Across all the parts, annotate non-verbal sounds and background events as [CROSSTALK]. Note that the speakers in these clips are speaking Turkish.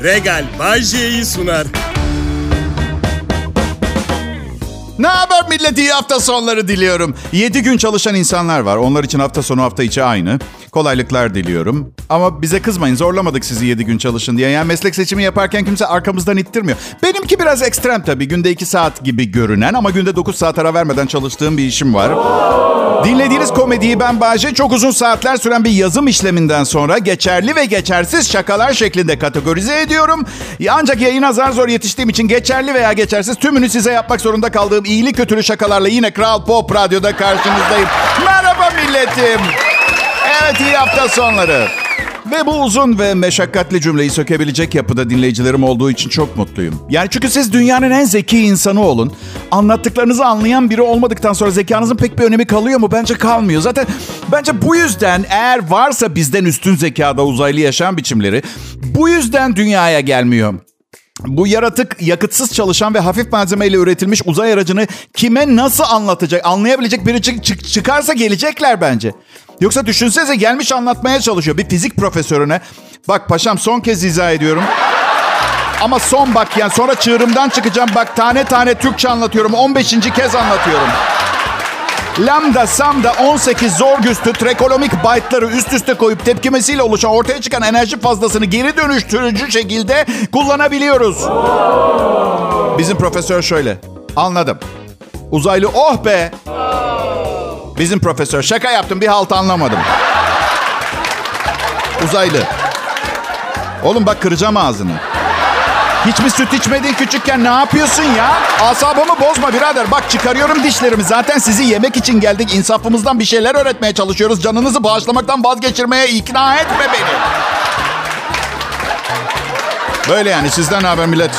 Regal Bay J'yi sunar. Ne haber millet? İyi hafta sonları diliyorum. 7 gün çalışan insanlar var. Onlar için hafta sonu hafta içi aynı. Kolaylıklar diliyorum. Ama bize kızmayın zorlamadık sizi 7 gün çalışın diye. Yani meslek seçimi yaparken kimse arkamızdan ittirmiyor. Benimki biraz ekstrem tabii. Günde 2 saat gibi görünen ama günde 9 saat ara vermeden çalıştığım bir işim var. Dinlediğiniz komediyi ben Bahçe çok uzun saatler süren bir yazım işleminden sonra geçerli ve geçersiz şakalar şeklinde kategorize ediyorum. Ancak yayına zar zor yetiştiğim için geçerli veya geçersiz tümünü size yapmak zorunda kaldığım iyili kötülü şakalarla yine Kral Pop Radyo'da karşınızdayım. Merhaba milletim. Evet iyi hafta sonları. Ve bu uzun ve meşakkatli cümleyi sökebilecek yapıda dinleyicilerim olduğu için çok mutluyum. Yani çünkü siz dünyanın en zeki insanı olun. Anlattıklarınızı anlayan biri olmadıktan sonra zekanızın pek bir önemi kalıyor mu? Bence kalmıyor. Zaten bence bu yüzden eğer varsa bizden üstün zekada uzaylı yaşam biçimleri bu yüzden dünyaya gelmiyor. Bu yaratık yakıtsız çalışan ve hafif malzemeyle üretilmiş uzay aracını kime nasıl anlatacak, anlayabilecek biri çık- çık- çıkarsa gelecekler bence. Yoksa düşünsenize gelmiş anlatmaya çalışıyor bir fizik profesörüne. Bak paşam son kez izah ediyorum. Ama son bak yani sonra çığırımdan çıkacağım. Bak tane tane Türkçe anlatıyorum. 15. kez anlatıyorum. Lambda, Samda 18 zor güçlü trekolomik byte'ları üst üste koyup tepkimesiyle oluşan ortaya çıkan enerji fazlasını geri dönüştürücü şekilde kullanabiliyoruz. Bizim profesör şöyle. Anladım. Uzaylı oh be. Bizim profesör şaka yaptım bir halt anlamadım. Uzaylı. Oğlum bak kıracağım ağzını. Hiç mi süt içmedin küçükken ne yapıyorsun ya? Asabımı bozma birader. Bak çıkarıyorum dişlerimi. Zaten sizi yemek için geldik. İnsafımızdan bir şeyler öğretmeye çalışıyoruz. Canınızı bağışlamaktan vazgeçirmeye ikna etme beni. Böyle yani sizden haber millet?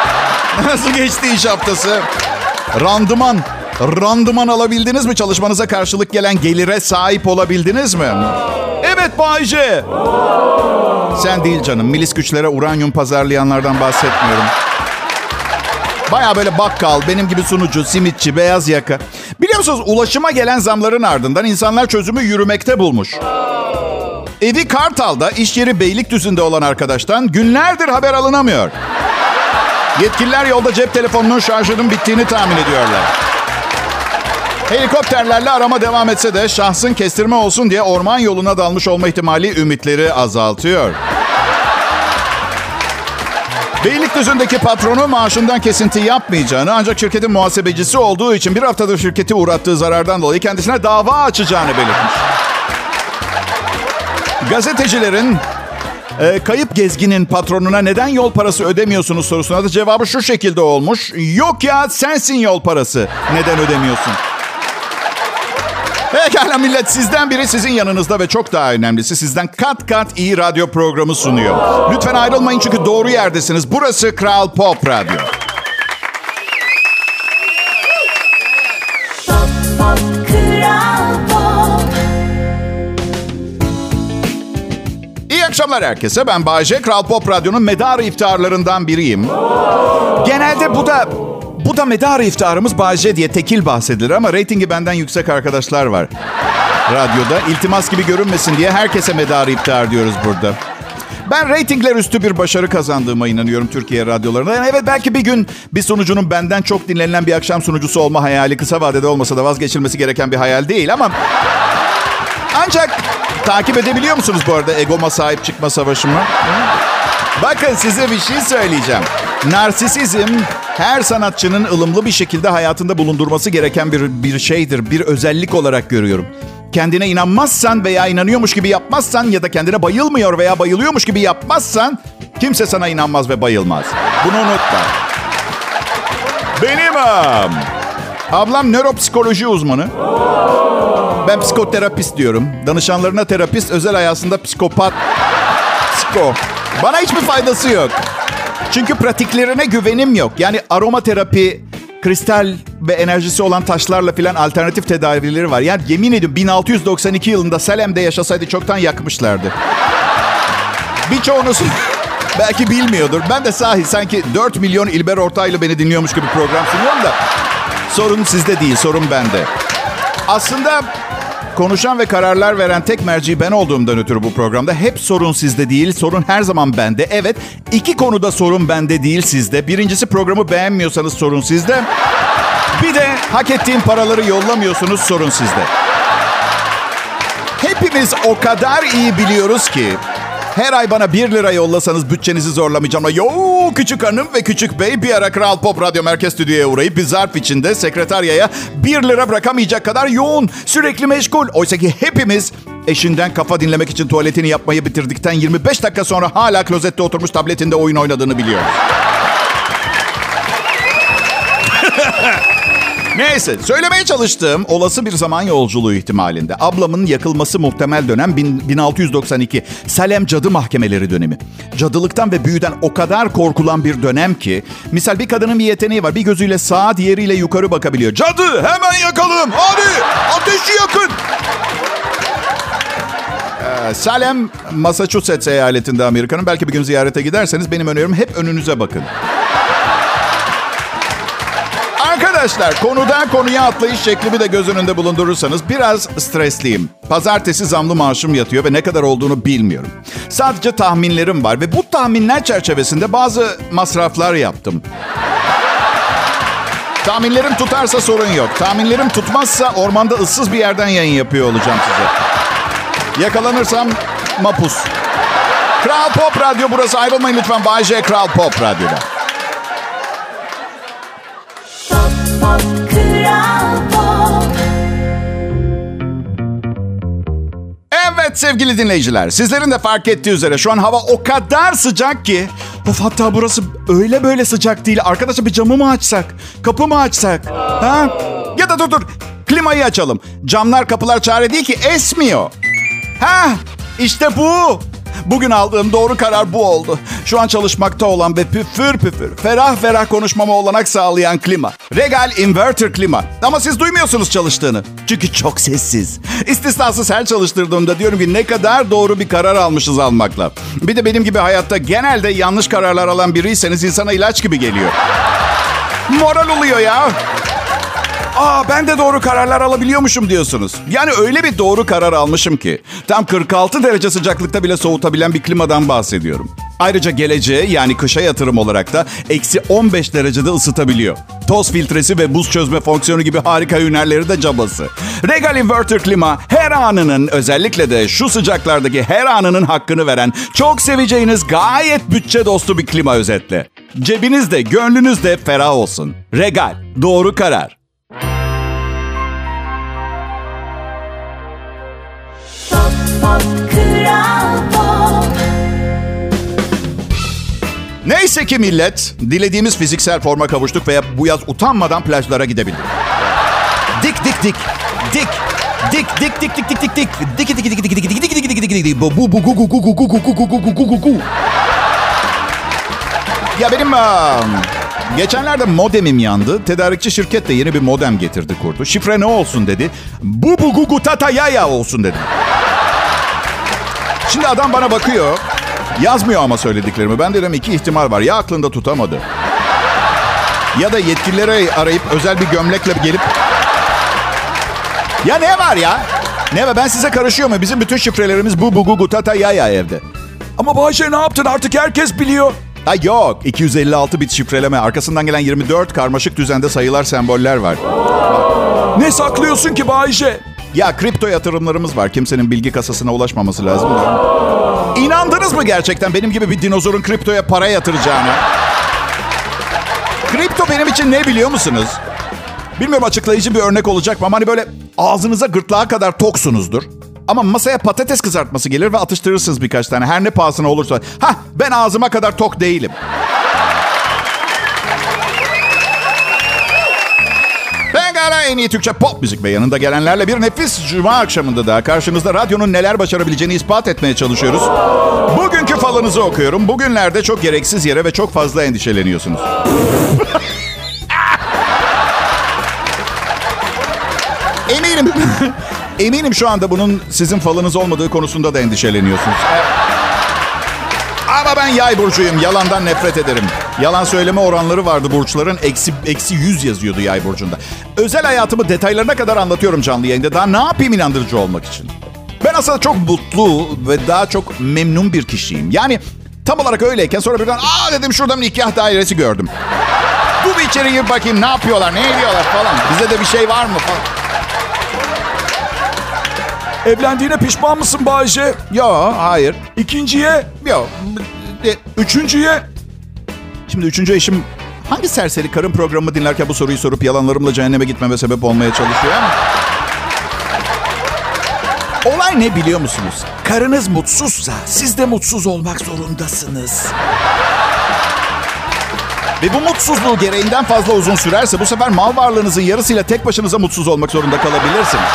[LAUGHS] Nasıl geçti iş haftası? Randıman. Randıman alabildiniz mi? Çalışmanıza karşılık gelen gelire sahip olabildiniz mi? Evet Bayce. Sen değil canım. Milis güçlere uranyum pazarlayanlardan bahsetmiyorum. Baya böyle bakkal, benim gibi sunucu, simitçi, beyaz yaka. Biliyor musunuz ulaşıma gelen zamların ardından insanlar çözümü yürümekte bulmuş. Evi Kartal'da, iş yeri Beylikdüzü'nde olan arkadaştan günlerdir haber alınamıyor. Yetkililer yolda cep telefonunun şarjının bittiğini tahmin ediyorlar. Helikopterlerle arama devam etse de şahsın kestirme olsun diye orman yoluna dalmış olma ihtimali ümitleri azaltıyor. Beylikdüzü'ndeki patronu maaşından kesinti yapmayacağını ancak şirketin muhasebecisi olduğu için bir haftadır şirketi uğrattığı zarardan dolayı kendisine dava açacağını belirtmiş. Gazetecilerin e, kayıp gezginin patronuna neden yol parası ödemiyorsunuz sorusuna da cevabı şu şekilde olmuş. Yok ya sensin yol parası. Neden ödemiyorsun? Pekala millet sizden biri sizin yanınızda ve çok daha önemlisi sizden kat kat iyi radyo programı sunuyor. Lütfen ayrılmayın çünkü doğru yerdesiniz. Burası Kral Pop Radyo. Pop pop kral pop İyi akşamlar herkese. Ben Bayece. Kral Pop Radyo'nun medar iftarlarından biriyim. Genelde bu da bu da medar iftarımız Bayece diye tekil bahsedilir ama reytingi benden yüksek arkadaşlar var. Radyoda iltimas gibi görünmesin diye herkese medar iftar diyoruz burada. Ben reytingler üstü bir başarı kazandığıma inanıyorum Türkiye radyolarında. Yani evet belki bir gün bir sunucunun benden çok dinlenilen bir akşam sunucusu olma hayali kısa vadede olmasa da vazgeçilmesi gereken bir hayal değil ama... Ancak takip edebiliyor musunuz bu arada egoma sahip çıkma savaşımı? Bakın size bir şey söyleyeceğim. Narsisizm her sanatçının ılımlı bir şekilde hayatında bulundurması gereken bir, bir şeydir. Bir özellik olarak görüyorum. Kendine inanmazsan veya inanıyormuş gibi yapmazsan ya da kendine bayılmıyor veya bayılıyormuş gibi yapmazsan kimse sana inanmaz ve bayılmaz. Bunu unutma. Benim am. Ablam nöropsikoloji uzmanı. Ben psikoterapist diyorum. Danışanlarına terapist, özel hayatında psikopat. Psiko. Bana hiçbir faydası yok. Çünkü pratiklerine güvenim yok. Yani aromaterapi, kristal ve enerjisi olan taşlarla filan alternatif tedavileri var. Yani yemin ediyorum 1692 yılında Salem'de yaşasaydı çoktan yakmışlardı. Birçoğunuz belki bilmiyordur. Ben de sahi sanki 4 milyon İlber Ortaylı beni dinliyormuş gibi program sunuyorum da. Sorun sizde değil, sorun bende. Aslında konuşan ve kararlar veren tek merci ben olduğumdan ötürü bu programda hep sorun sizde değil, sorun her zaman bende. Evet, iki konuda sorun bende değil sizde. Birincisi programı beğenmiyorsanız sorun sizde. Bir de hak ettiğim paraları yollamıyorsunuz sorun sizde. Hepimiz o kadar iyi biliyoruz ki her ay bana 1 lira yollasanız bütçenizi zorlamayacağım. Ama yo küçük hanım ve küçük bey bir ara Kral Pop Radyo Merkez Stüdyo'ya uğrayıp bir zarf içinde sekreteryaya 1 lira bırakamayacak kadar yoğun, sürekli meşgul. Oysa ki hepimiz eşinden kafa dinlemek için tuvaletini yapmayı bitirdikten 25 dakika sonra hala klozette oturmuş tabletinde oyun oynadığını biliyoruz. [LAUGHS] Neyse, söylemeye çalıştığım olası bir zaman yolculuğu ihtimalinde. Ablamın yakılması muhtemel dönem 1692. Salem Cadı Mahkemeleri dönemi. Cadılıktan ve büyüden o kadar korkulan bir dönem ki... Misal bir kadının bir yeteneği var. Bir gözüyle sağa, diğeriyle yukarı bakabiliyor. Cadı hemen yakalım. Hadi ateşi yakın. Ee, Salem, Massachusetts eyaletinde Amerika'nın. Belki bir gün ziyarete giderseniz benim önerim hep önünüze bakın. Arkadaşlar konudan konuya atlayış şeklimi de göz önünde bulundurursanız biraz stresliyim. Pazartesi zamlı maaşım yatıyor ve ne kadar olduğunu bilmiyorum. Sadece tahminlerim var ve bu tahminler çerçevesinde bazı masraflar yaptım. Tahminlerim tutarsa sorun yok. Tahminlerim tutmazsa ormanda ıssız bir yerden yayın yapıyor olacağım size. Yakalanırsam mapus. Kral Pop Radyo burası ayrılmayın lütfen. Bay J Kral Pop Radyo'da. Evet sevgili dinleyiciler. Sizlerin de fark ettiği üzere şu an hava o kadar sıcak ki. Of hatta burası öyle böyle sıcak değil. Arkadaşlar bir camı mı açsak? Kapı mı açsak? Ha? Ya da dur dur. Klimayı açalım. Camlar kapılar çare değil ki esmiyor. Ha? İşte bu. Bugün aldığım doğru karar bu oldu. Şu an çalışmakta olan ve püfür püfür, ferah ferah konuşmama olanak sağlayan klima. Regal Inverter Klima. Ama siz duymuyorsunuz çalıştığını. Çünkü çok sessiz. İstisnasız her çalıştırdığımda diyorum ki ne kadar doğru bir karar almışız almakla. Bir de benim gibi hayatta genelde yanlış kararlar alan biriyseniz insana ilaç gibi geliyor. Moral oluyor ya. Aa ben de doğru kararlar alabiliyormuşum diyorsunuz. Yani öyle bir doğru karar almışım ki tam 46 derece sıcaklıkta bile soğutabilen bir klimadan bahsediyorum. Ayrıca geleceğe yani kışa yatırım olarak da eksi 15 derecede ısıtabiliyor. Toz filtresi ve buz çözme fonksiyonu gibi harika hünerleri de cabası. Regal Inverter Klima her anının özellikle de şu sıcaklardaki her anının hakkını veren çok seveceğiniz gayet bütçe dostu bir klima özetle. Cebinizde, gönlünüzde ferah olsun. Regal, doğru karar. Neyse ki millet, dilediğimiz fiziksel forma kavuştuk ve bu yaz utanmadan plajlara gidebildik. Dik dik dik. Dik. Dik dik dik dik dik dik dik. Dik dik dik dik dik dik dik dik dik dik. Bu bu bu gu gu gu gu gu gu gu gu gu gu gu. Ya benim um, geçenlerde modemim yandı. Tedarikçi şirket de yeni bir modem getirdi kurdu. Şifre ne olsun dedi. Bu bu gu gu tata ya ya olsun dedi. Şimdi adam bana bakıyor. Yazmıyor ama söylediklerimi. Ben dedim iki ihtimal var. Ya aklında tutamadı. Ya da yetkililere arayıp özel bir gömlekle gelip... Ya ne var ya? Ne var? Ben size karışıyor mu? Bizim bütün şifrelerimiz bu bu gu gu tata ya ya evde. Ama Bayşe ne yaptın? Artık herkes biliyor. Ha yok. 256 bit şifreleme. Arkasından gelen 24 karmaşık düzende sayılar, semboller var. Ne saklıyorsun ki Bayşe? Ya kripto yatırımlarımız var. Kimsenin bilgi kasasına ulaşmaması lazım da. İnandınız mı gerçekten benim gibi bir dinozorun kriptoya para yatıracağına? Kripto benim için ne biliyor musunuz? Bilmiyorum açıklayıcı bir örnek olacak mı ama hani böyle ağzınıza gırtlağa kadar toksunuzdur. Ama masaya patates kızartması gelir ve atıştırırsınız birkaç tane. Her ne pahasına olursa. Ha ben ağzıma kadar tok değilim. Pekala en iyi Türkçe pop müzik ve yanında gelenlerle bir nefis cuma akşamında daha karşınızda radyonun neler başarabileceğini ispat etmeye çalışıyoruz. Bugünkü falınızı okuyorum. Bugünlerde çok gereksiz yere ve çok fazla endişeleniyorsunuz. [LAUGHS] Eminim. Eminim şu anda bunun sizin falınız olmadığı konusunda da endişeleniyorsunuz. Ama ben yay burcuyum. Yalandan nefret ederim. Yalan söyleme oranları vardı burçların. Eksi, eksi 100 yazıyordu yay burcunda. Özel hayatımı detaylarına kadar anlatıyorum canlı yayında. Daha ne yapayım inandırıcı olmak için? Ben aslında çok mutlu ve daha çok memnun bir kişiyim. Yani tam olarak öyleyken sonra birden aa dedim şurada bir nikah dairesi gördüm. Bu bir içeri bakayım ne yapıyorlar, ne ediyorlar falan. Bize de bir şey var mı falan. Evlendiğine pişman mısın Bayce? Yo, hayır. İkinciye, Yo. E, üçüncüye. Şimdi üçüncü eşim hangi serseri karın programı dinlerken bu soruyu sorup yalanlarımla cehenneme gitmeme sebep olmaya çalışıyor ama... Olay ne biliyor musunuz? Karınız mutsuzsa siz de mutsuz olmak zorundasınız. Ve bu mutsuzluğu gereğinden fazla uzun sürerse bu sefer mal varlığınızın yarısıyla tek başınıza mutsuz olmak zorunda kalabilirsiniz.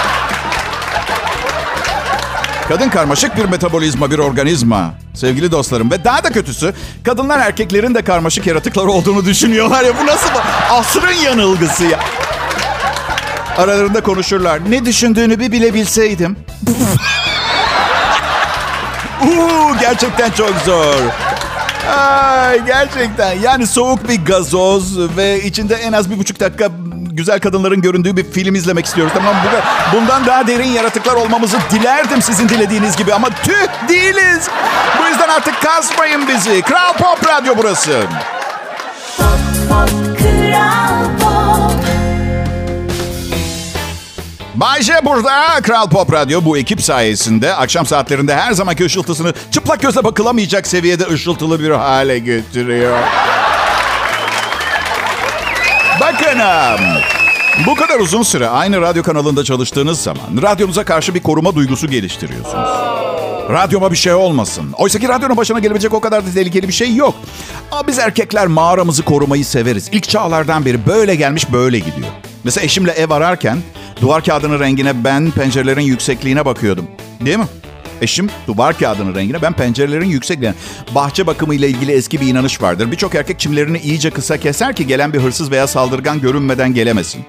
Kadın karmaşık bir metabolizma, bir organizma. Sevgili dostlarım ve daha da kötüsü kadınlar erkeklerin de karmaşık yaratıklar olduğunu düşünüyorlar ya. Bu nasıl asrın yanılgısı ya. Aralarında konuşurlar. Ne düşündüğünü bir bilebilseydim. [LAUGHS] Uuu gerçekten çok zor. Ay gerçekten yani soğuk bir gazoz ve içinde en az bir buçuk dakika güzel kadınların göründüğü bir film izlemek istiyoruz. Tamam bu, bundan daha derin yaratıklar olmamızı dilerdim sizin dilediğiniz gibi ama tüh değiliz. Bu yüzden artık kasmayın bizi. Kral Pop Radyo burası. Pop Pop Kral Pop Bay J burada. Kral Pop Radyo bu ekip sayesinde akşam saatlerinde her zamanki ışıltısını çıplak gözle bakılamayacak seviyede ışıltılı bir hale getiriyor. Bakın. Bu kadar uzun süre aynı radyo kanalında çalıştığınız zaman radyonuza karşı bir koruma duygusu geliştiriyorsunuz. Radyoma bir şey olmasın. Oysa ki radyonun başına gelebilecek o kadar da tehlikeli bir şey yok. Ama biz erkekler mağaramızı korumayı severiz. İlk çağlardan beri böyle gelmiş böyle gidiyor. Mesela eşimle ev ararken duvar kağıdının rengine ben pencerelerin yüksekliğine bakıyordum. Değil mi? Eşim duvar kağıdının rengine ben pencerelerin yüksekliğine. Bahçe bakımı ile ilgili eski bir inanış vardır. Birçok erkek çimlerini iyice kısa keser ki gelen bir hırsız veya saldırgan görünmeden gelemesin.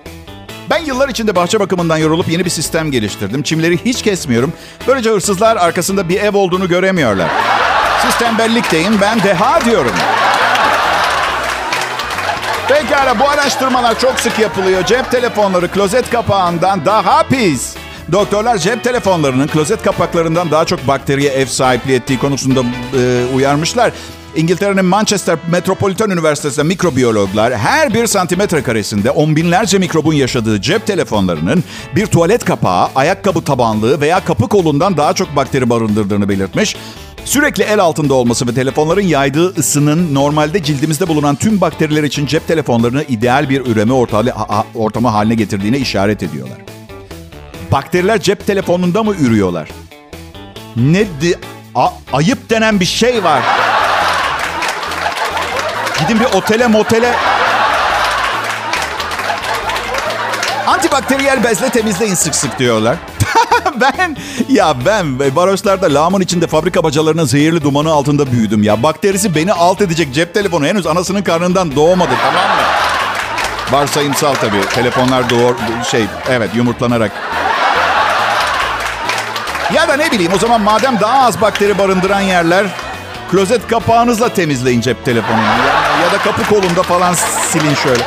Ben yıllar içinde bahçe bakımından yorulup yeni bir sistem geliştirdim. Çimleri hiç kesmiyorum. Böylece hırsızlar arkasında bir ev olduğunu göremiyorlar. Siz tembellik deyin, ben deha diyorum. Pekala bu araştırmalar çok sık yapılıyor. Cep telefonları klozet kapağından daha pis. Doktorlar cep telefonlarının klozet kapaklarından daha çok bakteriye ev sahipliği ettiği konusunda e, uyarmışlar. İngiltere'nin Manchester Metropolitan Üniversitesi'nde mikrobiyologlar her bir santimetre karesinde on binlerce mikrobun yaşadığı cep telefonlarının bir tuvalet kapağı, ayakkabı tabanlığı veya kapı kolundan daha çok bakteri barındırdığını belirtmiş. Sürekli el altında olması ve telefonların yaydığı ısının normalde cildimizde bulunan tüm bakteriler için cep telefonlarını ideal bir üreme ortamı haline getirdiğine işaret ediyorlar. Bakteriler cep telefonunda mı ürüyorlar? Ne di- A- ayıp denen bir şey var. Gidin bir otele motele. Antibakteriyel bezle temizleyin sık sık diyorlar. [LAUGHS] ben ya ben varoşlarda lağımın içinde fabrika bacalarının zehirli dumanı altında büyüdüm ya. Bakterisi beni alt edecek cep telefonu henüz anasının karnından doğmadı tamam mı? Varsayımsal tabii. Telefonlar doğur şey evet yumurtlanarak. Ya da ne bileyim o zaman madem daha az bakteri barındıran yerler klozet kapağınızla temizleyin cep telefonunu. Ya, ya da kapı kolunda falan silin şöyle.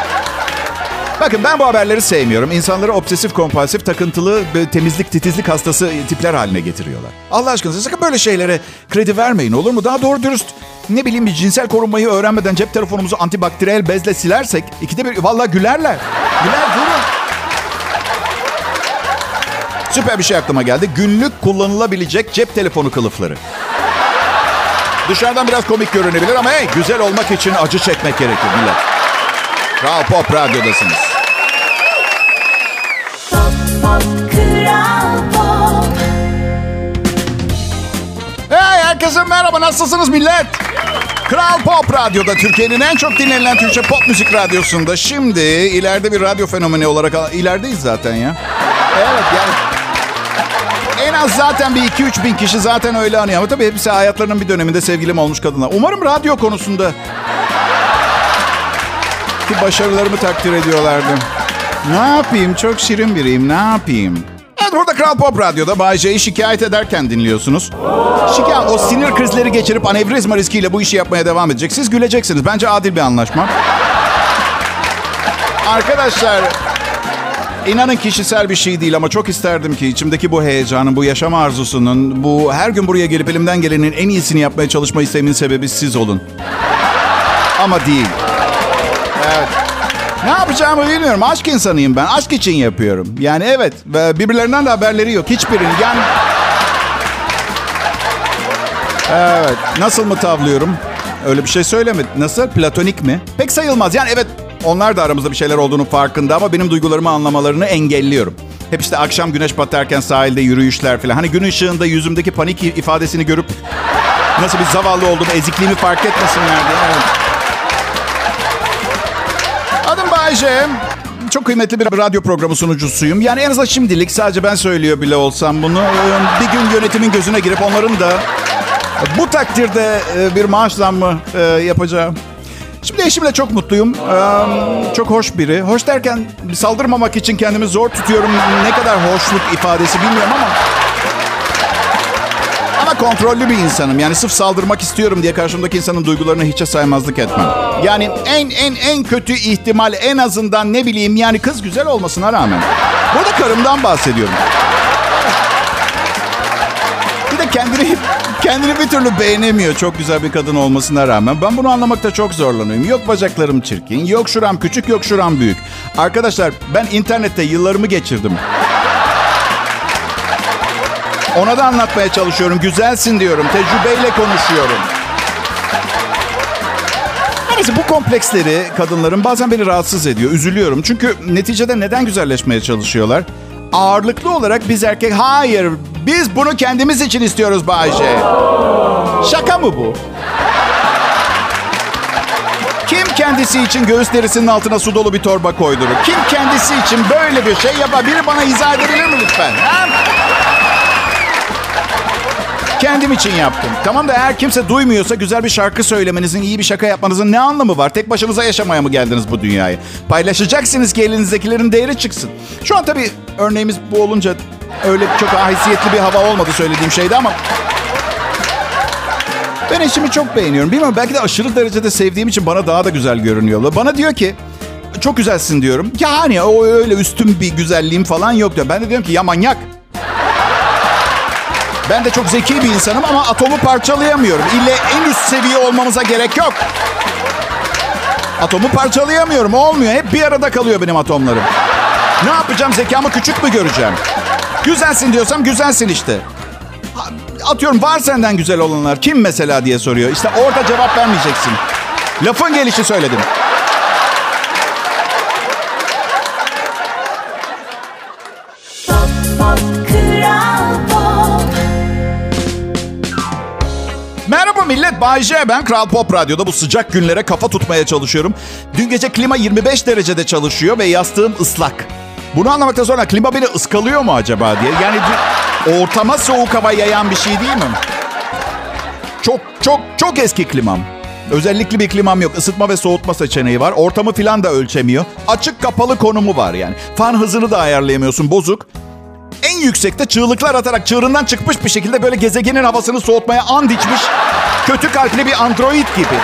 Bakın ben bu haberleri sevmiyorum. İnsanları obsesif kompulsif, takıntılı, temizlik, titizlik hastası tipler haline getiriyorlar. Allah aşkına sakın böyle şeylere kredi vermeyin olur mu? Daha doğru dürüst ne bileyim bir cinsel korunmayı öğrenmeden cep telefonumuzu antibakteriyel bezle silersek ikide bir vallahi gülerler. Güler durun. Süper bir şey aklıma geldi. Günlük kullanılabilecek cep telefonu kılıfları. Dışarıdan biraz komik görünebilir ama hey güzel olmak için acı çekmek gerekir millet. Kral Pop Radyo'dasınız. Pop Pop Kral Pop Hey herkese merhaba nasılsınız millet? Kral Pop Radyo'da Türkiye'nin en çok dinlenilen Türkçe pop müzik radyosunda. Şimdi ileride bir radyo fenomeni olarak ilerideyiz zaten ya. Evet yani az zaten bir 2-3 bin kişi zaten öyle anıyor. Ama tabii hepsi hayatlarının bir döneminde sevgilim olmuş kadınlar. Umarım radyo konusunda ki başarılarımı takdir ediyorlardı. Ne yapayım? Çok şirin biriyim. Ne yapayım? Evet burada Kral Pop Radyo'da Bay J'yi şikayet ederken dinliyorsunuz. Şikayet, o sinir krizleri geçirip anevrizma riskiyle bu işi yapmaya devam edecek. Siz güleceksiniz. Bence adil bir anlaşma. Arkadaşlar, inanın kişisel bir şey değil ama çok isterdim ki içimdeki bu heyecanın, bu yaşam arzusunun, bu her gün buraya gelip elimden gelenin en iyisini yapmaya çalışma isteğimin sebebi siz olun. Ama değil. Evet. Ne yapacağımı bilmiyorum. Aşk insanıyım ben. Aşk için yapıyorum. Yani evet. Ve birbirlerinden de haberleri yok. Hiçbirinin. Yani... Evet. Nasıl mı tavlıyorum? Öyle bir şey söylemedi. Nasıl? Platonik mi? Pek sayılmaz. Yani evet onlar da aramızda bir şeyler olduğunu farkında ama benim duygularımı anlamalarını engelliyorum. Hep işte akşam güneş batarken sahilde yürüyüşler falan. Hani gün ışığında yüzümdeki panik ifadesini görüp nasıl bir zavallı olduğumu, ezikliğimi fark etmesinler diye. Adım Bayce. Çok kıymetli bir radyo programı sunucusuyum. Yani en azından şimdilik sadece ben söylüyor bile olsam bunu. e, Bir gün yönetimin gözüne girip onların da bu takdirde e, bir maaş zammı e, yapacağım. Şimdi eşimle çok mutluyum. Ee, Çok hoş biri. Hoş derken saldırmamak için kendimi zor tutuyorum. Ne kadar hoşluk ifadesi bilmiyorum ama... Ama kontrollü bir insanım. Yani sırf saldırmak istiyorum diye karşımdaki insanın duygularını hiçe saymazlık etmem. Yani en en en kötü ihtimal en azından ne bileyim yani kız güzel olmasına rağmen. Burada karımdan bahsediyorum. Bir de kendini kendini bir türlü beğenemiyor çok güzel bir kadın olmasına rağmen. Ben bunu anlamakta çok zorlanıyorum. Yok bacaklarım çirkin, yok şuram küçük, yok şuram büyük. Arkadaşlar ben internette yıllarımı geçirdim. Ona da anlatmaya çalışıyorum. Güzelsin diyorum. Tecrübeyle konuşuyorum. Neyse bu kompleksleri kadınların bazen beni rahatsız ediyor. Üzülüyorum. Çünkü neticede neden güzelleşmeye çalışıyorlar? Ağırlıklı olarak biz erkek... Hayır, biz bunu kendimiz için istiyoruz Bayce. Şaka mı bu? Kim kendisi için göğüs derisinin altına su dolu bir torba koydurur? Kim kendisi için böyle bir şey yapar? Biri bana izah edebilir mi lütfen? Ha? Kendim için yaptım. Tamam da eğer kimse duymuyorsa güzel bir şarkı söylemenizin, iyi bir şaka yapmanızın ne anlamı var? Tek başınıza yaşamaya mı geldiniz bu dünyaya? Paylaşacaksınız ki elinizdekilerin değeri çıksın. Şu an tabii örneğimiz bu olunca öyle çok haysiyetli bir hava olmadı söylediğim şeyde ama... Ben eşimi çok beğeniyorum. Bilmiyorum belki de aşırı derecede sevdiğim için bana daha da güzel görünüyor. Bana diyor ki çok güzelsin diyorum. Yani o öyle üstün bir güzelliğim falan yok diyor. Ben de diyorum ki ya manyak. Ben de çok zeki bir insanım ama atomu parçalayamıyorum. İlle en üst seviye olmamıza gerek yok. Atomu parçalayamıyorum. Olmuyor. Hep bir arada kalıyor benim atomlarım. Ne yapacağım? Zekamı küçük mü göreceğim? Güzelsin diyorsam güzelsin işte. Atıyorum var senden güzel olanlar. Kim mesela diye soruyor. İşte orada cevap vermeyeceksin. Lafın gelişi söyledim. Pop pop Millet, Bay J. Ben Kral Pop Radyo'da bu sıcak günlere kafa tutmaya çalışıyorum. Dün gece klima 25 derecede çalışıyor ve yastığım ıslak. Bunu anlamakta sonra klima beni ıskalıyor mu acaba diye. Yani ortama soğuk hava yayan bir şey değil mi? Çok çok çok eski klimam. Özellikle bir klimam yok. Isıtma ve soğutma seçeneği var. Ortamı filan da ölçemiyor. Açık kapalı konumu var yani. Fan hızını da ayarlayamıyorsun bozuk. En yüksekte çığlıklar atarak çığırından çıkmış bir şekilde böyle gezegenin havasını soğutmaya and içmiş kötü kalpli bir android gibi.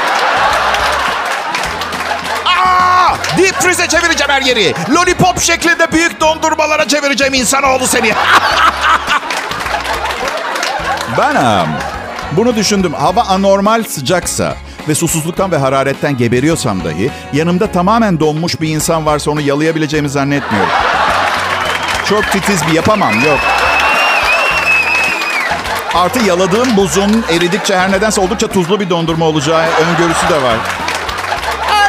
Aa! Deep freeze'e çevireceğim her yeri. Lollipop şeklinde büyük dondurmalara çevireceğim insanoğlu seni. [LAUGHS] ben bunu düşündüm. Hava anormal sıcaksa ve susuzluktan ve hararetten geberiyorsam dahi yanımda tamamen donmuş bir insan varsa onu yalayabileceğimi zannetmiyorum. Çok titiz bir yapamam yok. Artı yaladığım buzun eridikçe her nedense oldukça tuzlu bir dondurma olacağı öngörüsü de var.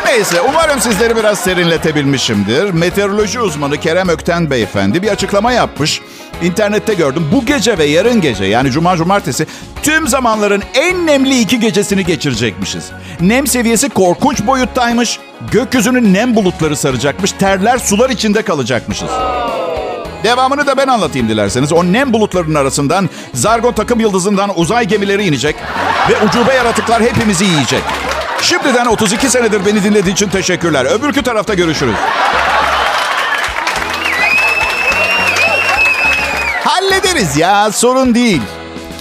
Neyse umarım sizleri biraz serinletebilmişimdir. Meteoroloji uzmanı Kerem Ökten beyefendi bir açıklama yapmış. İnternette gördüm. Bu gece ve yarın gece yani cuma cumartesi tüm zamanların en nemli iki gecesini geçirecekmişiz. Nem seviyesi korkunç boyuttaymış. Gökyüzünün nem bulutları saracakmış. Terler sular içinde kalacakmışız. Devamını da ben anlatayım dilerseniz. O nem bulutlarının arasından Zargon takım yıldızından uzay gemileri inecek ve ucube yaratıklar hepimizi yiyecek. Şimdiden 32 senedir beni dinlediğin için teşekkürler. Öbürkü tarafta görüşürüz. Hallederiz ya sorun değil.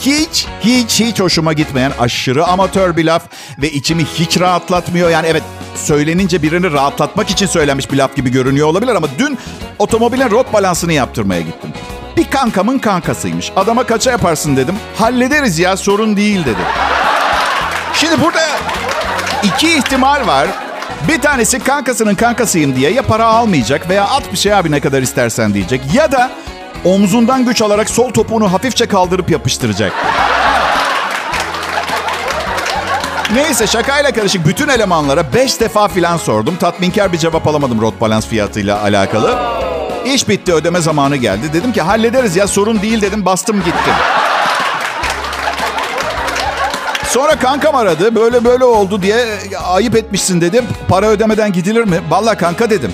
Hiç hiç hiç hoşuma gitmeyen aşırı amatör bir laf ve içimi hiç rahatlatmıyor. Yani evet söylenince birini rahatlatmak için söylenmiş bir laf gibi görünüyor olabilir ama dün otomobilin rot balansını yaptırmaya gittim. Bir kankamın kankasıymış. Adama kaça yaparsın dedim. Hallederiz ya sorun değil dedi. Şimdi burada iki ihtimal var. Bir tanesi kankasının kankasıyım diye ya para almayacak veya at bir şey abi ne kadar istersen diyecek. Ya da omzundan güç alarak sol topuğunu hafifçe kaldırıp yapıştıracak. Neyse şakayla karışık bütün elemanlara 5 defa filan sordum. Tatminkar bir cevap alamadım rot balans fiyatıyla alakalı. İş bitti ödeme zamanı geldi. Dedim ki hallederiz ya sorun değil dedim bastım gittim. Sonra kankam aradı. Böyle böyle oldu diye ayıp etmişsin dedim. Para ödemeden gidilir mi? Vallahi kanka dedim.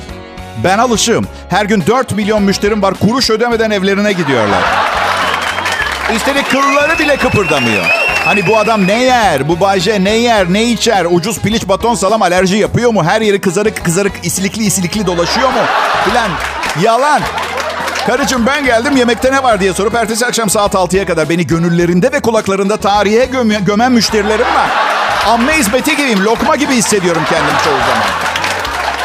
Ben alışığım. Her gün 4 milyon müşterim var. Kuruş ödemeden evlerine gidiyorlar. Üstelik kılları bile kıpırdamıyor. Hani bu adam ne yer? Bu Bayce ne yer? Ne içer? Ucuz piliç baton salam alerji yapıyor mu? Her yeri kızarık kızarık isilikli isilikli dolaşıyor mu? Filan. Yalan. Karıcığım ben geldim yemekte ne var diye sorup ertesi akşam saat 6'ya kadar beni gönüllerinde ve kulaklarında tarihe göm- gömen müşterilerim var. Amme hizmeti gibiyim. Lokma gibi hissediyorum kendimi çoğu zaman.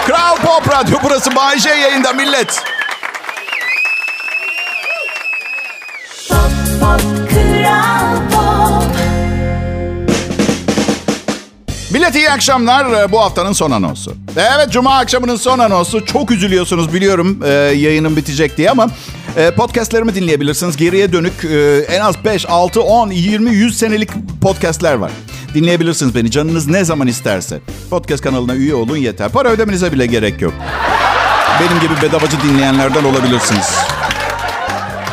Kral Pop Radyo burası Bay J yayında millet. Millet iyi akşamlar. Ee, Bu haftanın son anonsu. Evet Cuma akşamının son anonsu. Çok üzülüyorsunuz biliyorum e, yayının bitecek diye ama e, podcastlerimi dinleyebilirsiniz. Geriye dönük e, en az 5, 6, 10, 20, 100 senelik podcastler var. Dinleyebilirsiniz beni canınız ne zaman isterse. Podcast kanalına üye olun yeter. Para ödemenize bile gerek yok. Benim gibi bedavacı dinleyenlerden olabilirsiniz.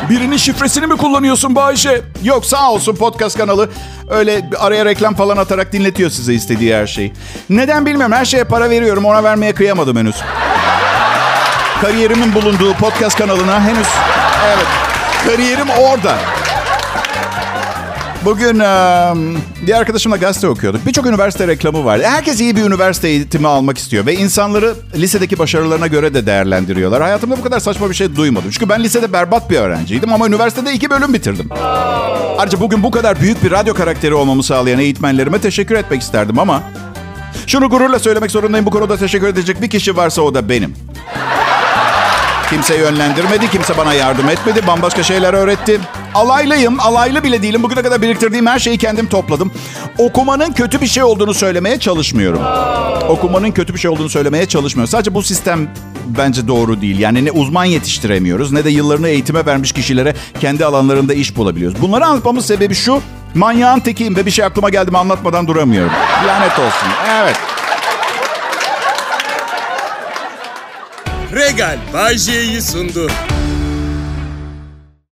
Birinin şifresini mi kullanıyorsun Bayşe? Yok sağ olsun podcast kanalı öyle araya reklam falan atarak dinletiyor size istediği her şeyi. Neden bilmiyorum her şeye para veriyorum ona vermeye kıyamadım henüz. Kariyerimin bulunduğu podcast kanalına henüz evet kariyerim orada. Bugün bir arkadaşımla gazete okuyorduk. Birçok üniversite reklamı var. Herkes iyi bir üniversite eğitimi almak istiyor. Ve insanları lisedeki başarılarına göre de değerlendiriyorlar. Hayatımda bu kadar saçma bir şey duymadım. Çünkü ben lisede berbat bir öğrenciydim ama üniversitede iki bölüm bitirdim. Ayrıca bugün bu kadar büyük bir radyo karakteri olmamı sağlayan eğitmenlerime teşekkür etmek isterdim ama... Şunu gururla söylemek zorundayım. Bu konuda teşekkür edecek bir kişi varsa o da benim. Kimse yönlendirmedi, kimse bana yardım etmedi, bambaşka şeyler öğretti. Alaylıyım, alaylı bile değilim. Bugüne kadar biriktirdiğim her şeyi kendim topladım. Okumanın kötü bir şey olduğunu söylemeye çalışmıyorum. Okumanın kötü bir şey olduğunu söylemeye çalışmıyorum. Sadece bu sistem bence doğru değil. Yani ne uzman yetiştiremiyoruz ne de yıllarını eğitime vermiş kişilere kendi alanlarında iş bulabiliyoruz. Bunları anlatmamın sebebi şu. Manyağın tekiyim ve bir şey aklıma geldi mi anlatmadan duramıyorum. Lanet olsun. Evet. Regal Bay J'yi sundu.